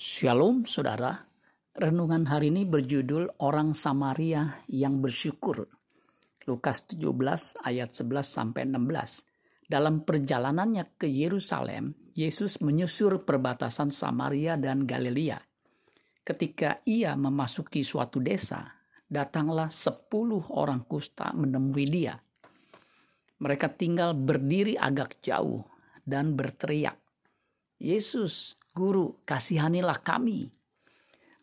Shalom saudara, renungan hari ini berjudul Orang Samaria yang bersyukur. Lukas 17 ayat 11 sampai 16. Dalam perjalanannya ke Yerusalem, Yesus menyusur perbatasan Samaria dan Galilea. Ketika ia memasuki suatu desa, datanglah sepuluh orang kusta menemui dia. Mereka tinggal berdiri agak jauh dan berteriak, Yesus, Guru, kasihanilah kami.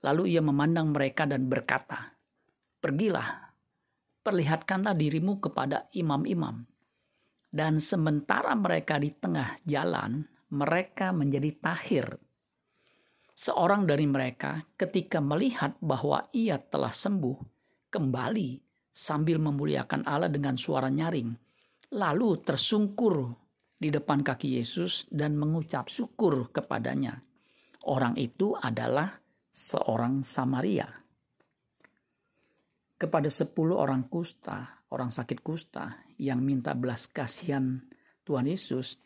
Lalu ia memandang mereka dan berkata, Pergilah, perlihatkanlah dirimu kepada imam-imam. Dan sementara mereka di tengah jalan, mereka menjadi tahir. Seorang dari mereka ketika melihat bahwa ia telah sembuh, kembali sambil memuliakan Allah dengan suara nyaring. Lalu tersungkur di depan kaki Yesus dan mengucap syukur kepadanya. Orang itu adalah seorang Samaria. Kepada sepuluh orang kusta, orang sakit kusta yang minta belas kasihan Tuhan Yesus,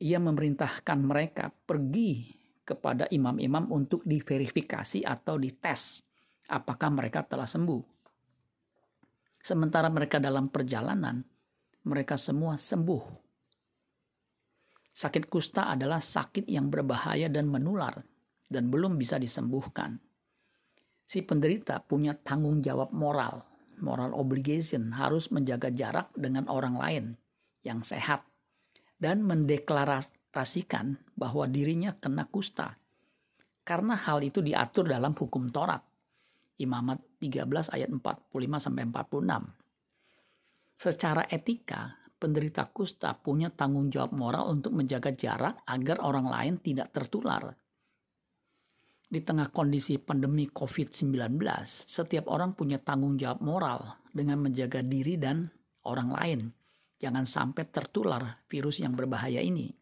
ia memerintahkan mereka pergi kepada imam-imam untuk diverifikasi atau dites apakah mereka telah sembuh. Sementara mereka dalam perjalanan, mereka semua sembuh Sakit kusta adalah sakit yang berbahaya dan menular dan belum bisa disembuhkan. Si penderita punya tanggung jawab moral, moral obligation harus menjaga jarak dengan orang lain yang sehat dan mendeklarasikan bahwa dirinya kena kusta. Karena hal itu diatur dalam hukum Taurat. Imamat 13 ayat 45 sampai 46. Secara etika, penderita kusta punya tanggung jawab moral untuk menjaga jarak agar orang lain tidak tertular. Di tengah kondisi pandemi COVID-19, setiap orang punya tanggung jawab moral dengan menjaga diri dan orang lain. Jangan sampai tertular virus yang berbahaya ini.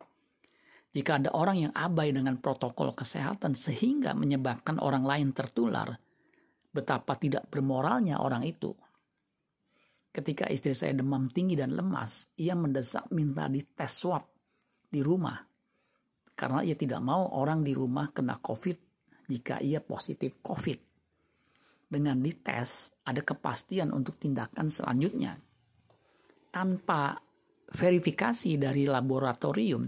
Jika ada orang yang abai dengan protokol kesehatan sehingga menyebabkan orang lain tertular, betapa tidak bermoralnya orang itu. Ketika istri saya demam tinggi dan lemas, ia mendesak minta dites swab di rumah. Karena ia tidak mau orang di rumah kena COVID jika ia positif COVID. Dengan dites, ada kepastian untuk tindakan selanjutnya. Tanpa verifikasi dari laboratorium,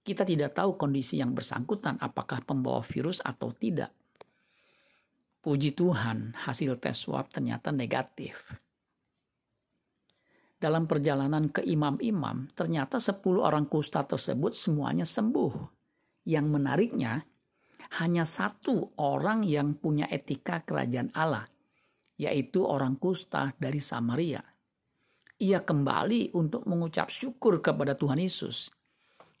kita tidak tahu kondisi yang bersangkutan apakah pembawa virus atau tidak. Puji Tuhan, hasil tes swab ternyata negatif dalam perjalanan ke imam-imam, ternyata 10 orang kusta tersebut semuanya sembuh. Yang menariknya, hanya satu orang yang punya etika kerajaan Allah, yaitu orang kusta dari Samaria. Ia kembali untuk mengucap syukur kepada Tuhan Yesus.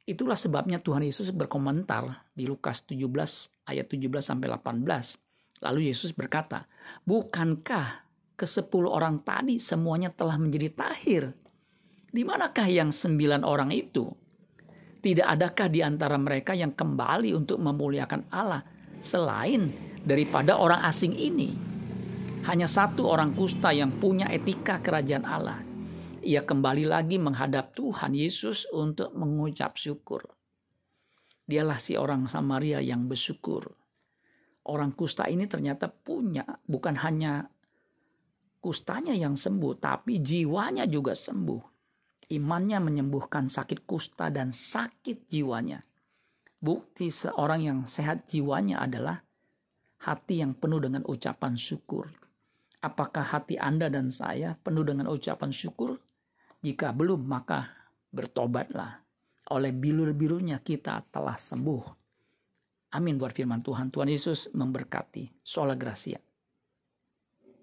Itulah sebabnya Tuhan Yesus berkomentar di Lukas 17 ayat 17 sampai 18. Lalu Yesus berkata, "Bukankah ke sepuluh orang tadi semuanya telah menjadi tahir. Di manakah yang sembilan orang itu? Tidak adakah di antara mereka yang kembali untuk memuliakan Allah selain daripada orang asing ini? Hanya satu orang kusta yang punya etika kerajaan Allah. Ia kembali lagi menghadap Tuhan Yesus untuk mengucap syukur. Dialah si orang Samaria yang bersyukur. Orang kusta ini ternyata punya bukan hanya kustanya yang sembuh, tapi jiwanya juga sembuh. Imannya menyembuhkan sakit kusta dan sakit jiwanya. Bukti seorang yang sehat jiwanya adalah hati yang penuh dengan ucapan syukur. Apakah hati Anda dan saya penuh dengan ucapan syukur? Jika belum, maka bertobatlah. Oleh bilur-birunya kita telah sembuh. Amin buat firman Tuhan. Tuhan Yesus memberkati. Sola Gracia.